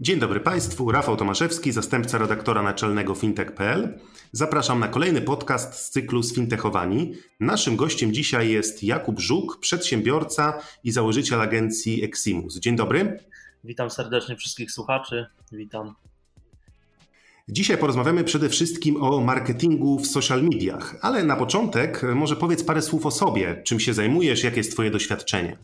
Dzień dobry Państwu, Rafał Tomaszewski, zastępca redaktora naczelnego fintech.pl. Zapraszam na kolejny podcast z cyklu Sfintechowani. Naszym gościem dzisiaj jest Jakub Żuk, przedsiębiorca i założyciel agencji Eximus. Dzień dobry. Witam serdecznie wszystkich słuchaczy. Witam. Dzisiaj porozmawiamy przede wszystkim o marketingu w social mediach, ale na początek może powiedz parę słów o sobie. Czym się zajmujesz, jakie jest Twoje doświadczenie?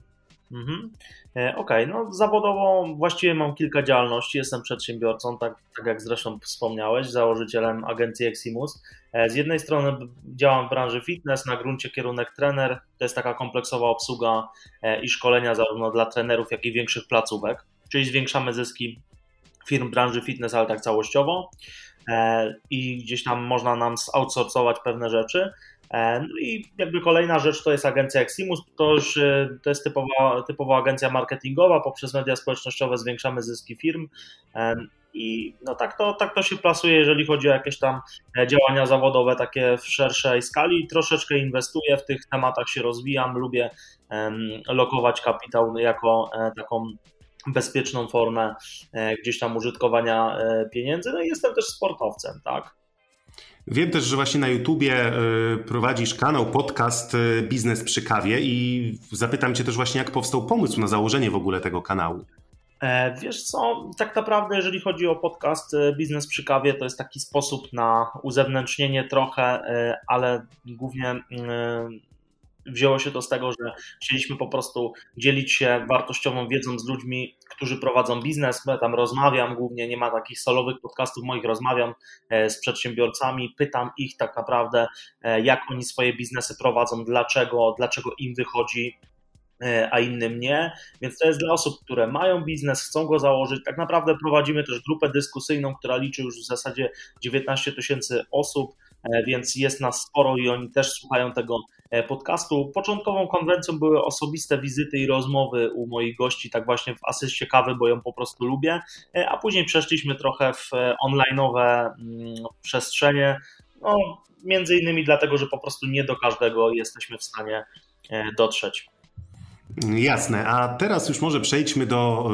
Mhm. E, okej, okay. no zawodowo właściwie mam kilka działalności. Jestem przedsiębiorcą, tak, tak jak zresztą wspomniałeś, założycielem agencji Eximus. E, z jednej strony działam w branży fitness, na gruncie kierunek trener. To jest taka kompleksowa obsługa e, i szkolenia zarówno dla trenerów, jak i większych placówek. Czyli zwiększamy zyski firm branży fitness, ale tak całościowo. I gdzieś tam można nam outsourcować pewne rzeczy. E, no i jakby kolejna rzecz to jest agencja Eximus, to e, to jest typowa, typowa agencja marketingowa, poprzez media społecznościowe zwiększamy zyski firm e, i no tak to, tak to się plasuje, jeżeli chodzi o jakieś tam działania zawodowe takie w szerszej skali. Troszeczkę inwestuję w tych tematach, się rozwijam, lubię lokować kapitał jako taką bezpieczną formę gdzieś tam użytkowania pieniędzy. No i jestem też sportowcem, tak. Wiem też, że właśnie na YouTubie y, prowadzisz kanał, podcast y, Biznes przy kawie i zapytam Cię też właśnie, jak powstał pomysł na założenie w ogóle tego kanału. E, wiesz co, tak naprawdę jeżeli chodzi o podcast Biznes przy kawie, to jest taki sposób na uzewnętrznienie trochę, ale głównie wzięło się to z tego, że chcieliśmy po prostu dzielić się wartościową wiedzą z ludźmi, którzy prowadzą biznes. Ja tam rozmawiam głównie, nie ma takich solowych podcastów moich, rozmawiam e, z przedsiębiorcami, pytam ich tak naprawdę, e, jak oni swoje biznesy prowadzą, dlaczego, dlaczego im wychodzi, e, a innym nie. Więc to jest dla osób, które mają biznes, chcą go założyć. Tak naprawdę prowadzimy też grupę dyskusyjną, która liczy już w zasadzie 19 tysięcy osób, więc jest nas sporo i oni też słuchają tego podcastu. Początkową konwencją były osobiste wizyty i rozmowy u moich gości, tak właśnie w asyście kawy, bo ją po prostu lubię, e, a później przeszliśmy trochę w e, online'owe mm, przestrzenie, no, między innymi dlatego, że po prostu nie do każdego jesteśmy w stanie dotrzeć. Jasne, a teraz już może przejdźmy do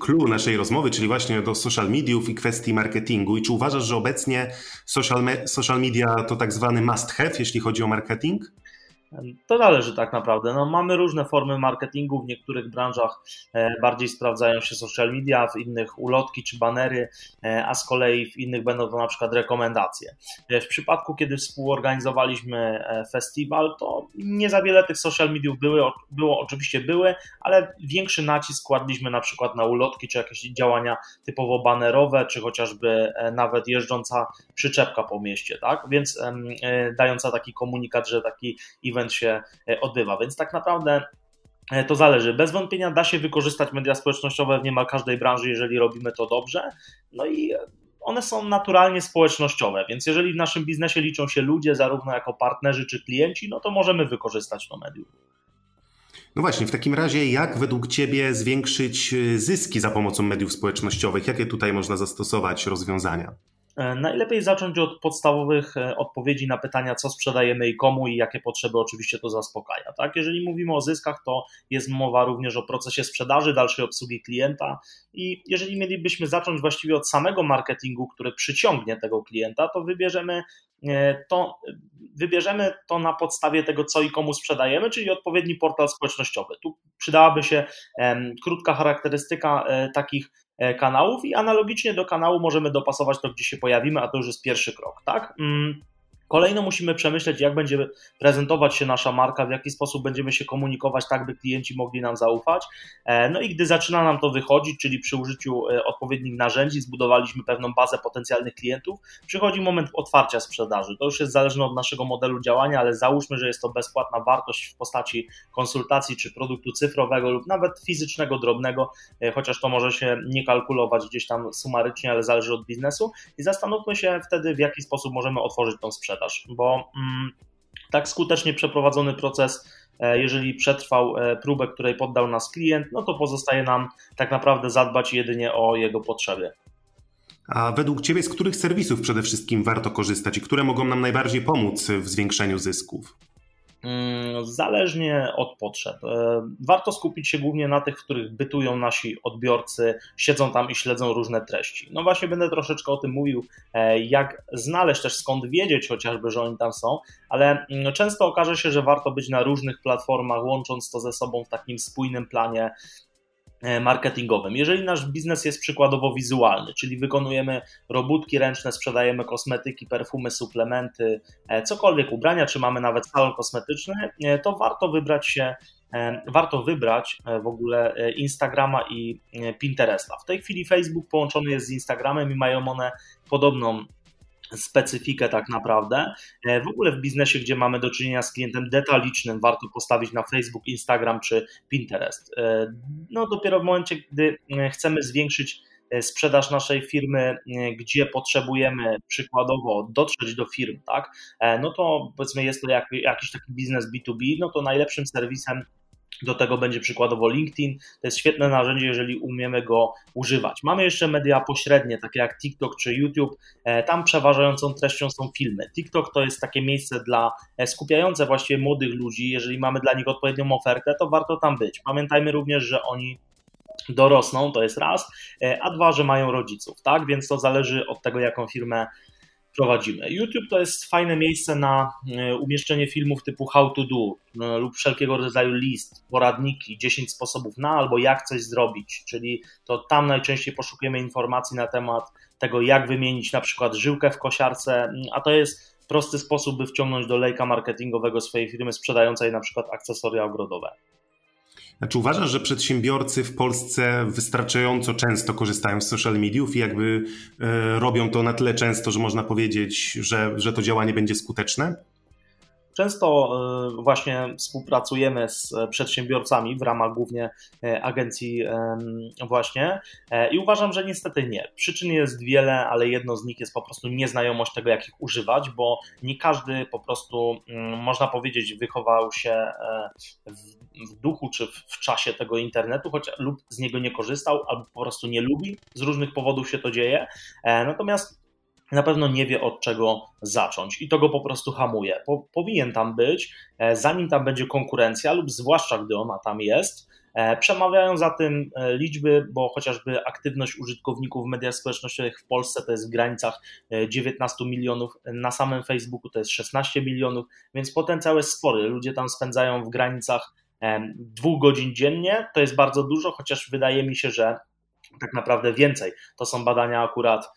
clue naszej rozmowy, czyli właśnie do social mediów i kwestii marketingu. I czy uważasz, że obecnie social, social media to tak zwany must have, jeśli chodzi o marketing? To zależy tak naprawdę. No, mamy różne formy marketingu, w niektórych branżach e, bardziej sprawdzają się social media, w innych ulotki czy banery, e, a z kolei w innych będą to na przykład rekomendacje. E, w przypadku, kiedy współorganizowaliśmy festiwal, to nie za wiele tych social mediów były, było, oczywiście były, ale większy nacisk kładliśmy na przykład na ulotki czy jakieś działania typowo banerowe, czy chociażby nawet jeżdżąca przyczepka po mieście, tak? Więc dająca taki komunikat, że taki event event się e, odbywa. Więc tak naprawdę e, to zależy. Bez wątpienia da się wykorzystać media społecznościowe w niemal każdej branży, jeżeli robimy to dobrze. No i one są naturalnie społecznościowe, więc jeżeli w naszym biznesie liczą się ludzie, zarówno jako partnerzy czy klienci, no to możemy wykorzystać to medium. No właśnie, w takim razie, jak według Ciebie zwiększyć e, zyski za pomocą mediów społecznościowych? Jakie tutaj można zastosować rozwiązania? E, najlepiej zacząć od podstawowych e, odpowiedzi na pytania, co sprzedajemy i komu i jakie potrzeby oczywiście to zaspokaja. Tak? Jeżeli mówimy o zyskach, to jest mowa również o procesie sprzedaży, dalszej obsługi klienta i jeżeli mielibyśmy zacząć właściwie od samego marketingu, który przyciągnie tego klienta, to wybierzemy e, to, wybierzemy to na podstawie tego, co i komu sprzedajemy, czyli odpowiedni portal społecznościowy. Tu przydałaby się krótka charakterystyka takich kanałów i analogicznie do kanału możemy dopasować to, gdzie się pojawimy, a to już jest pierwszy krok, tak? Kolejno musimy przemyśleć, jak będzie prezentować się nasza marka, w jaki sposób będziemy się komunikować, tak by klienci mogli nam zaufać. E, no i gdy zaczyna nam to wychodzić, czyli przy użyciu e, odpowiednich narzędzi, zbudowaliśmy pewną bazę potencjalnych klientów, przychodzi moment otwarcia sprzedaży. To już jest zależne od naszego modelu działania, ale załóżmy, że jest to bezpłatna wartość w postaci konsultacji czy produktu cyfrowego lub nawet fizycznego, drobnego, e, chociaż to może się nie kalkulować gdzieś tam sumarycznie, ale zależy od biznesu. I zastanówmy się wtedy, w jaki sposób możemy otworzyć tą sprzedaż bo mm, tak skutecznie przeprowadzony proces, e, jeżeli przetrwał e, próbę, której poddał nas klient, no to pozostaje nam tak naprawdę zadbać jedynie o jego potrzeby. A według Ciebie z których serwisów przede wszystkim warto korzystać i które mogą nam najbardziej pomóc w zwiększeniu zysków? Mm, zależnie od potrzeb. E, warto skupić się głównie na tych, w których bytują nasi odbiorcy, siedzą tam i śledzą różne treści. No właśnie będę troszeczkę o tym mówił, e, jak znaleźć też skąd wiedzieć chociażby, że oni tam są, ale mm, często okaże się, że warto być na różnych platformach, łącząc to ze sobą w takim spójnym planie marketingowym. Jeżeli nasz biznes jest przykładowo wizualny, czyli wykonujemy robótki ręczne, sprzedajemy kosmetyki, perfumy, suplementy, e, cokolwiek ubrania, czy mamy nawet salon kosmetyczny, e, to warto wybrać się warto wybrać w ogóle Instagrama i Pinteresta. W tej chwili Facebook połączony jest z Instagramem i mają one podobną specyfikę tak naprawdę. E, w ogóle w biznesie, gdzie mamy do czynienia z klientem detalicznym, warto postawić na Facebook, Instagram czy Pinterest. E, no dopiero w momencie, gdy e, chcemy zwiększyć sprzedaż naszej firmy, gdzie potrzebujemy przykładowo dotrzeć do firm, tak, no to powiedzmy jest to jak, jakiś taki biznes B2B, no to najlepszym serwisem do tego będzie przykładowo LinkedIn. To jest świetne narzędzie, jeżeli umiemy go używać. Mamy jeszcze media pośrednie, takie jak TikTok czy YouTube. E, tam przeważającą treścią są filmy. TikTok to jest takie miejsce dla e, skupiające właściwie młodych ludzi. Jeżeli mamy dla nich odpowiednią ofertę, to warto tam być. Pamiętajmy również, że oni dorosną, to jest raz, e, a dwa, że mają rodziców, tak? Więc to zależy od tego, jaką firmę prowadzimy. YouTube to jest fajne miejsce na e, umieszczenie filmów typu how to do no, lub wszelkiego rodzaju list, poradniki, 10 sposobów na albo jak coś zrobić, czyli to tam najczęściej poszukujemy informacji na temat tego, jak wymienić na przykład żyłkę w kosiarce, a to jest prosty sposób, by wciągnąć do lejka marketingowego swojej firmy sprzedającej na przykład akcesoria ogrodowe. Znaczy uważasz, że przedsiębiorcy w Polsce wystarczająco często korzystają z social mediów i jakby e, robią to na tyle często, że można powiedzieć, że, że to działanie będzie skuteczne? Często e, właśnie współpracujemy z przedsiębiorcami w ramach głównie e, agencji właśnie i uważam, że niestety nie. Przyczyn jest wiele, ale jedno z nich jest po prostu nieznajomość tego, jak ich używać, bo nie każdy po prostu, mm, można powiedzieć, wychował się w w duchu czy w czasie tego internetu, choć lub z niego nie korzystał, albo po prostu nie lubi, z różnych powodów się to dzieje. E, natomiast na pewno nie wie od czego zacząć i to go po prostu hamuje. Po, powinien tam być, e, zanim tam będzie konkurencja, lub zwłaszcza gdy ona tam jest. E, przemawiają za tym liczby, bo chociażby aktywność użytkowników w mediach społecznościowych w Polsce to jest w granicach 19 milionów, na samym Facebooku to jest 16 milionów, więc potencjał jest spory. Ludzie tam spędzają w granicach dwóch godzin dziennie. To jest bardzo dużo, chociaż wydaje mi się, że tak naprawdę więcej. To są badania akurat,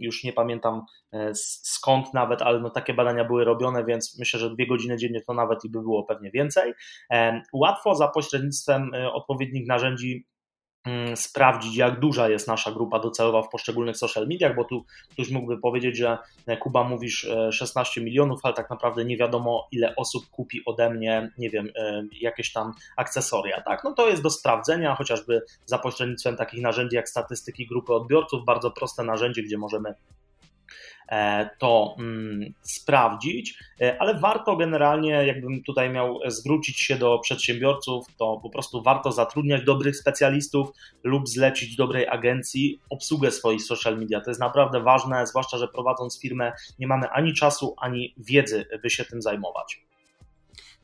już nie pamiętam e, skąd nawet, ale no takie badania były robione, więc myślę, że dwie godziny dziennie to nawet i by było pewnie więcej. Łatwo za pośrednictwem e, odpowiednich narzędzi sprawdzić, jak duża jest nasza grupa docelowa w poszczególnych social mediach, bo tu ktoś mógłby powiedzieć, że e, Kuba mówisz 16 e, milionów, ale tak naprawdę nie wiadomo, ile osób kupi ode mnie, nie wiem, e, jakieś tam akcesoria, tak? No to jest do sprawdzenia, chociażby za pośrednictwem takich narzędzi jak statystyki grupy odbiorców, bardzo proste narzędzie, gdzie możemy to mm, sprawdzić, e, ale warto generalnie, jakbym tutaj miał zwrócić się do przedsiębiorców, to po prostu warto zatrudniać dobrych specjalistów lub zlecić dobrej agencji obsługę swoich social media. To jest naprawdę ważne, zwłaszcza, że prowadząc firmę nie mamy ani czasu, ani wiedzy, by się tym zajmować.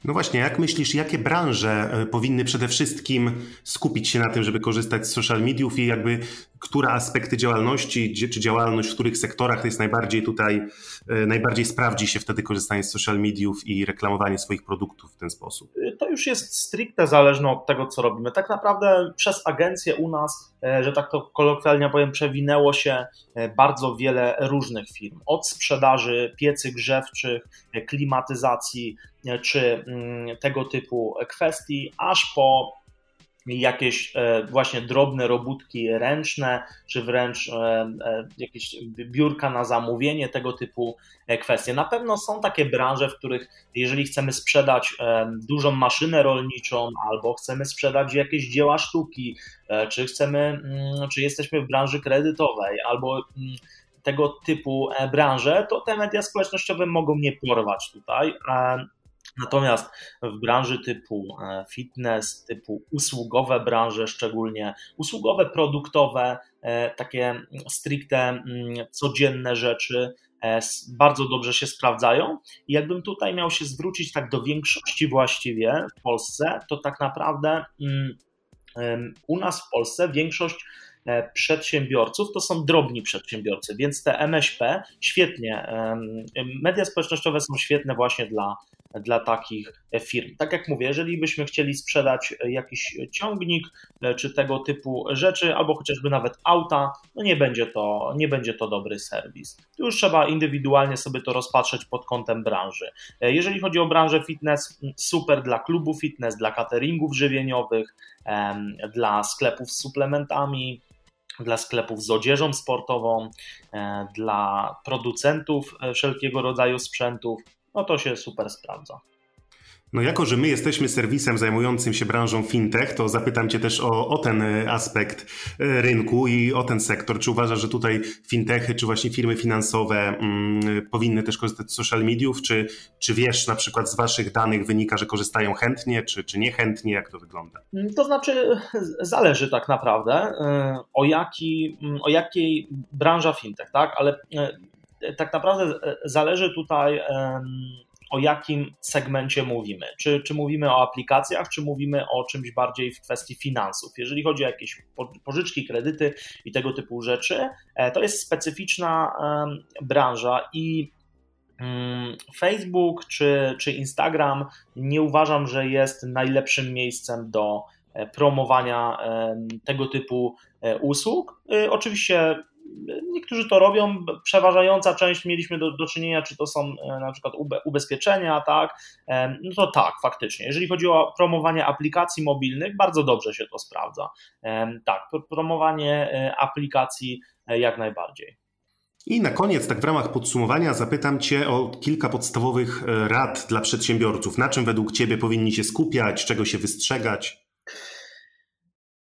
No właśnie, jak myślisz, jakie branże e, powinny przede wszystkim skupić się na tym, żeby korzystać z social mediów i jakby które aspekty działalności, czy działalność w których sektorach jest najbardziej tutaj, e, najbardziej sprawdzi się wtedy korzystanie z social mediów i reklamowanie swoich produktów w ten sposób? To już jest stricte zależne od tego, co robimy. Tak naprawdę przez agencję u nas, e, że tak to kolokwialnie powiem, przewinęło się bardzo wiele różnych firm. Od sprzedaży piecy grzewczych, klimatyzacji, czy mm, tego typu kwestii, aż po jakieś e, właśnie drobne robótki ręczne, czy wręcz e, e, jakieś biurka na zamówienie, tego typu kwestie. Na pewno są takie branże, w których jeżeli chcemy sprzedać dużą maszynę rolniczą, albo chcemy sprzedać jakieś dzieła sztuki, czy chcemy, mm, czy jesteśmy w branży kredytowej, albo mm, tego typu branże, to te media społecznościowe mogą nie porwać tutaj. Natomiast w branży typu e, fitness, typu usługowe branże, szczególnie usługowe, produktowe, e, takie stricte mm, codzienne rzeczy, e, bardzo dobrze się sprawdzają. I jakbym tutaj miał się zwrócić tak do większości właściwie w Polsce, to tak naprawdę mm, u nas w Polsce większość przedsiębiorców to są drobni przedsiębiorcy, więc te MŚP świetnie, media społecznościowe są świetne właśnie dla dla takich firm. Tak jak mówię, jeżeli byśmy chcieli sprzedać jakiś ciągnik e, czy tego typu rzeczy, albo chociażby nawet auta, no nie będzie to, nie będzie to dobry serwis. Tu już trzeba indywidualnie sobie to rozpatrzeć pod kątem branży. E, jeżeli chodzi o branżę fitness, super dla klubów fitness, dla cateringów żywieniowych, dla sklepów z suplementami, dla sklepów z odzieżą sportową, e, dla producentów wszelkiego rodzaju sprzętów no to się super sprawdza. No jako, że my jesteśmy serwisem zajmującym się branżą fintech, to zapytam Cię też o, o, ten e, aspekt e, rynku i o ten sektor. Czy uważasz, że tutaj fintechy, czy właśnie firmy finansowe mm, powinny też korzystać z social mediów? Czy, czy wiesz, na przykład z Waszych danych wynika, że korzystają chętnie, czy, czy niechętnie? Jak to wygląda? Mm, to znaczy, zależy tak naprawdę e, o, jaki, mm, o jakiej branża fintech, tak? Ale tak naprawdę zależy tutaj o jakim segmencie mówimy. Czy, czy mówimy o aplikacjach, czy mówimy o czymś bardziej w kwestii finansów. Jeżeli chodzi o jakieś pożyczki, kredyty i tego typu rzeczy, e, to jest specyficzna branża i mm, Facebook czy, czy Instagram nie uważam, że jest najlepszym miejscem do e, promowania tego typu e, usług. Oczywiście Niektórzy to robią, przeważająca część mieliśmy do, do czynienia, czy to są e, na przykład ubezpieczenia, tak, e, no to tak, faktycznie. Jeżeli chodzi o promowanie aplikacji mobilnych, bardzo dobrze się to sprawdza. E, tak, promowanie aplikacji jak najbardziej. I na koniec, tak w ramach podsumowania, zapytam Cię o kilka podstawowych rad dla przedsiębiorców. Na czym według Ciebie powinni się skupiać, czego się wystrzegać?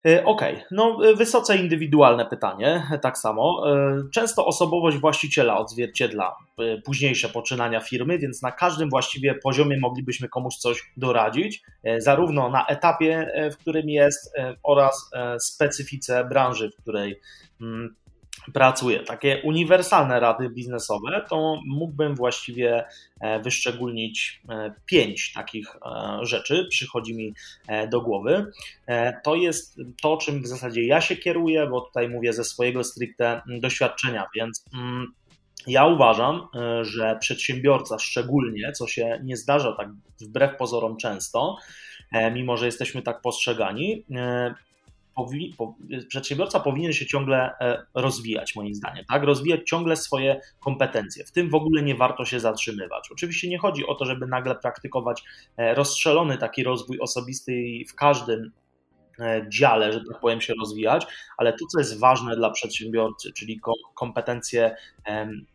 E, okej, okay. no e, wysoce indywidualne pytanie, tak samo. E, często osobowość właściciela odzwierciedla późniejsze poczynania firmy, więc na każdym właściwie poziomie moglibyśmy komuś coś doradzić, zarówno na etapie, w którym jest, oraz specyfice branży, w której mm, pracuje. Takie uniwersalne rady biznesowe, to mógłbym właściwie e, wyszczególnić e, pięć takich e, rzeczy, przychodzi mi do głowy. To jest to, czym w zasadzie ja się kieruję, bo tutaj mówię ze swojego stricte doświadczenia, więc. Mm, ja uważam, że przedsiębiorca, szczególnie, co się nie zdarza tak wbrew pozorom często, mimo że jesteśmy tak postrzegani, powi, po, przedsiębiorca powinien się ciągle e, rozwijać, moim zdaniem, tak? Rozwijać ciągle swoje kompetencje. W tym w ogóle nie warto się zatrzymywać. Oczywiście nie chodzi o to, żeby nagle praktykować e, rozstrzelony taki rozwój osobisty w każdym dziale, że tak powiem, się rozwijać, ale to, co jest ważne dla przedsiębiorcy, czyli kompetencje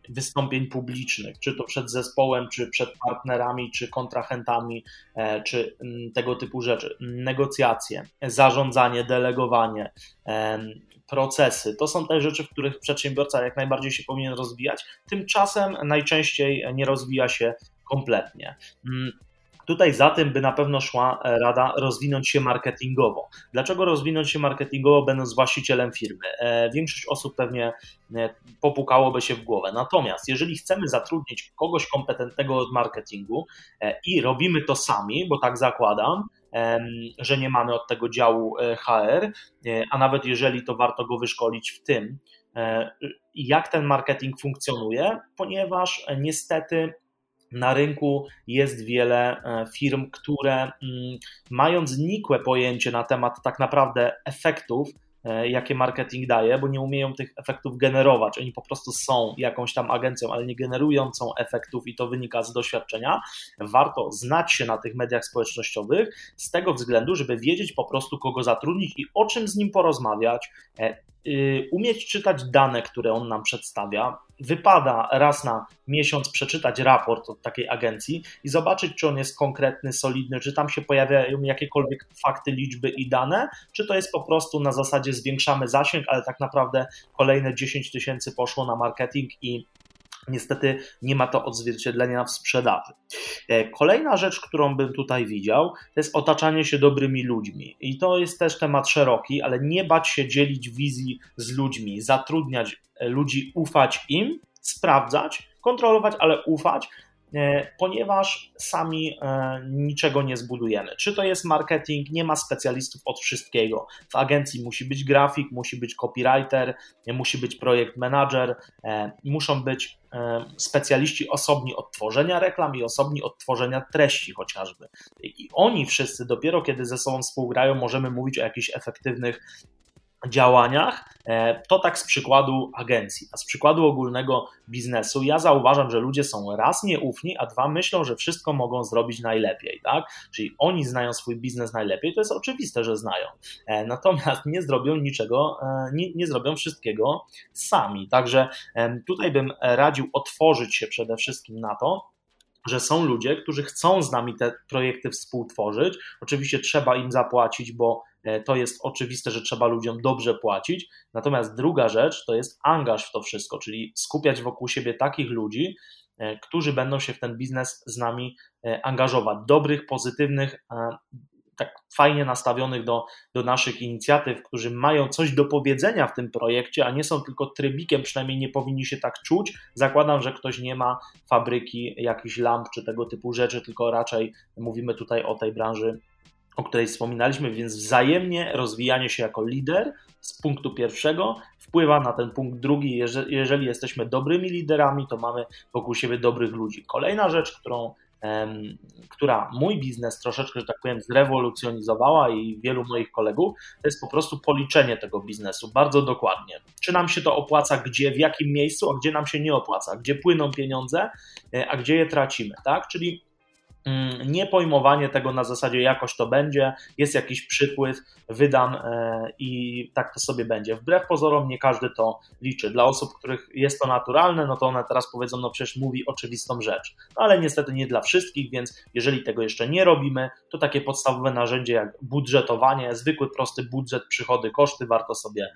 wystąpień publicznych, czy to przed zespołem, czy przed partnerami, czy kontrahentami, e, czy mm, tego typu rzeczy, negocjacje, zarządzanie, delegowanie, procesy. To są te rzeczy, w których przedsiębiorca jak najbardziej się powinien rozwijać. Tymczasem najczęściej nie rozwija się kompletnie. Tutaj za tym by na pewno szła e, rada rozwinąć się marketingowo. Dlaczego rozwinąć się marketingowo, będąc właścicielem firmy? E, większość osób pewnie e, popukałoby się w głowę. Natomiast jeżeli chcemy zatrudnić kogoś kompetentnego od marketingu i robimy to sami, bo tak zakładam, że nie mamy od tego działu HR, a nawet jeżeli to warto go wyszkolić w tym, jak ten marketing funkcjonuje, ponieważ niestety na rynku jest wiele e, firm, które mm, mając nikłe pojęcie na temat tak naprawdę efektów, e, jakie marketing daje, bo nie umieją tych efektów generować. Oni po prostu są jakąś tam agencją, ale nie generującą efektów i to wynika z doświadczenia. Warto znać się na tych mediach społecznościowych z tego względu, żeby wiedzieć po prostu, kogo zatrudnić i o czym z nim porozmawiać, e, umieć czytać dane, które on nam przedstawia. Wypada raz na miesiąc przeczytać raport od takiej agencji i zobaczyć, czy on jest konkretny, solidny, czy tam się pojawiają jakiekolwiek fakty, liczby i dane, czy to jest po prostu na zasadzie zwiększamy zasięg, ale tak naprawdę kolejne 10 tysięcy poszło na marketing i Niestety nie ma to odzwierciedlenia w sprzedaży. E, kolejna rzecz, którą bym tutaj widział, to jest otaczanie się dobrymi ludźmi. I to jest też temat szeroki, ale nie bać się dzielić wizji z ludźmi, zatrudniać e, ludzi, ufać im, sprawdzać, kontrolować, ale ufać, ponieważ sami e, niczego nie zbudujemy. Czy to jest marketing, nie ma specjalistów od wszystkiego. W agencji musi być grafik, musi być copywriter, musi być projekt manager, e, muszą być specjaliści osobni od tworzenia reklam i osobni od tworzenia treści chociażby. I oni wszyscy dopiero kiedy ze sobą współgrają, możemy mówić o jakichś efektywnych działaniach, e, to tak z przykładu agencji, a z przykładu ogólnego biznesu ja zauważam, że ludzie są raz nieufni, a dwa myślą, że wszystko mogą zrobić najlepiej, tak? Czyli oni znają swój biznes najlepiej, to jest oczywiste, że znają, e, natomiast nie zrobią niczego, e, nie, nie zrobią wszystkiego sami, także tutaj bym radził otworzyć się przede wszystkim na to, że są ludzie, którzy chcą z nami te projekty współtworzyć. Oczywiście trzeba im zapłacić, bo to jest oczywiste, że trzeba ludziom dobrze płacić. Natomiast druga rzecz to jest angaż w to wszystko, czyli skupiać wokół siebie takich ludzi, e, którzy będą się w ten biznes z nami e, angażować. Dobrych, pozytywnych, tak fajnie nastawionych do, do naszych inicjatyw, którzy mają coś do powiedzenia w tym projekcie, a nie są tylko trybikiem, przynajmniej nie powinni się tak czuć. Zakładam, że ktoś nie ma fabryki jakichś lamp czy tego typu rzeczy, tylko raczej mówimy tutaj o tej branży o której wspominaliśmy, więc wzajemnie rozwijanie się jako lider z punktu pierwszego wpływa na ten punkt drugi. Jeżeli, jesteśmy dobrymi liderami, to mamy wokół siebie dobrych ludzi. Kolejna rzecz, którą która mój biznes troszeczkę, że tak powiem, zrewolucjonizowała i wielu moich kolegów, to jest po prostu policzenie tego biznesu bardzo dokładnie. Czy nam się to opłaca, gdzie, w jakim miejscu, a gdzie nam się nie opłaca, gdzie płyną pieniądze, e, a gdzie je tracimy, tak? Czyli Mm, nie pojmowanie tego na zasadzie jakoś to będzie, jest jakiś przypływ, wydam e, i tak to sobie będzie. Wbrew pozorom nie każdy to liczy. Dla osób, których jest to naturalne, no to one teraz powiedzą, no przecież mówi oczywistą rzecz. No ale niestety nie dla wszystkich, więc jeżeli tego jeszcze nie robimy, to takie podstawowe narzędzie jak budżetowanie, zwykły prosty budżet, przychody, koszty warto sobie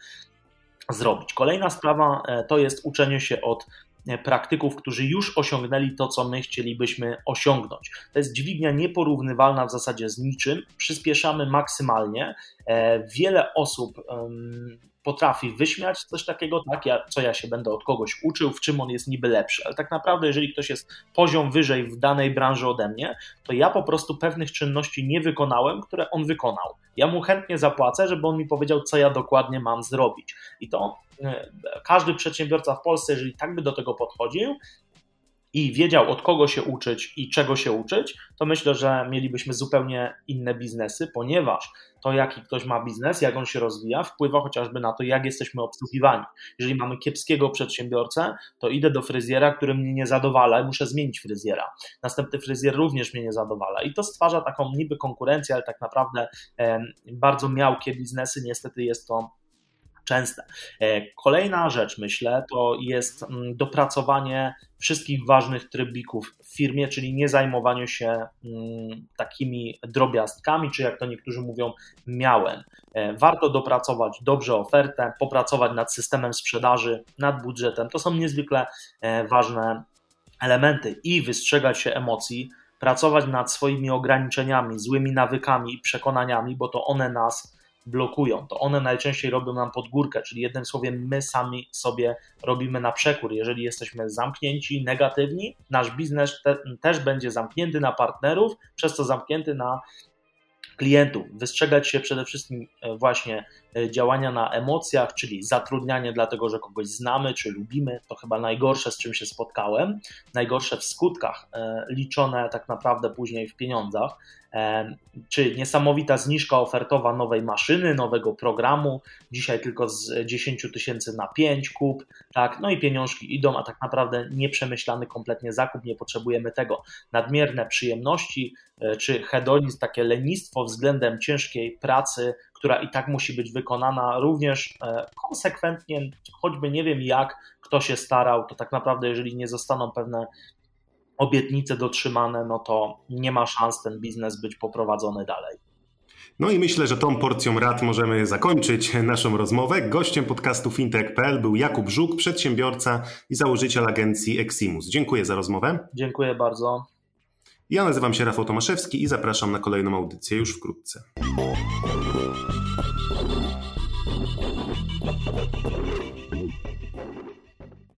zrobić. Kolejna sprawa e, to jest uczenie się od praktyków, którzy już osiągnęli to, co my chcielibyśmy osiągnąć. To jest dźwignia nieporównywalna w zasadzie z niczym. Przyspieszamy maksymalnie. E, wiele osób potrafi wyśmiać coś takiego, tak, ja, co ja się będę od kogoś uczył, w czym on jest niby lepszy, ale tak naprawdę jeżeli ktoś jest poziom wyżej w danej branży ode mnie, to ja po prostu pewnych czynności nie wykonałem, które on wykonał. Ja mu chętnie zapłacę, żeby on mi powiedział, co ja dokładnie mam zrobić. I to e, każdy przedsiębiorca w Polsce, jeżeli tak by do tego podchodził, i wiedział od kogo się uczyć i czego się uczyć, to myślę, że mielibyśmy zupełnie inne biznesy, ponieważ to, jaki ktoś ma biznes, jak on się rozwija, wpływa chociażby na to, jak jesteśmy obsługiwani. Jeżeli mamy kiepskiego przedsiębiorcę, to idę do fryzjera, który mnie nie zadowala i muszę zmienić fryzjera. Następny fryzjer również mnie nie zadowala i to stwarza taką niby konkurencję, ale tak naprawdę bardzo miałkie biznesy, niestety jest to częste. E, kolejna rzecz, myślę, to jest mm, dopracowanie wszystkich ważnych trybików w firmie, czyli nie zajmowanie się mm, takimi drobiazgkami, czy jak to niektórzy mówią, miałem. E, warto dopracować dobrze ofertę, popracować nad systemem sprzedaży, nad budżetem. To są niezwykle e, ważne elementy i wystrzegać się emocji pracować nad swoimi ograniczeniami, złymi nawykami i przekonaniami, bo to one nas blokują. To one najczęściej robią nam podgórkę, czyli jednym słowem, my sami sobie robimy na przekór. Jeżeli jesteśmy zamknięci, negatywni, nasz biznes te, też będzie zamknięty na partnerów, przez to zamknięty na klientów. Wystrzegać się przede wszystkim e, właśnie działania na emocjach, czyli zatrudnianie dlatego, że kogoś znamy czy lubimy. To chyba najgorsze, z czym się spotkałem. Najgorsze w skutkach, e, liczone tak naprawdę później w pieniądzach czy niesamowita zniżka ofertowa nowej maszyny, nowego programu, dzisiaj tylko z 10 tysięcy na 5 kup, tak, no i pieniążki idą, a tak naprawdę nieprzemyślany kompletnie zakup, nie potrzebujemy tego. Nadmierne przyjemności, e, czy hedonizm, takie lenistwo względem ciężkiej pracy, która i tak musi być wykonana również e, konsekwentnie, choćby nie wiem jak kto się starał, to tak naprawdę jeżeli nie zostaną pewne obietnice dotrzymane, no to nie ma szans ten biznes być poprowadzony dalej. No i myślę, że tą porcją rad możemy zakończyć naszą rozmowę. Gościem podcastu fintech.pl był Jakub Żuk, przedsiębiorca i założyciel agencji Eximus. Dziękuję za rozmowę. Dziękuję bardzo. Ja nazywam się Rafał Tomaszewski i zapraszam na kolejną audycję już wkrótce.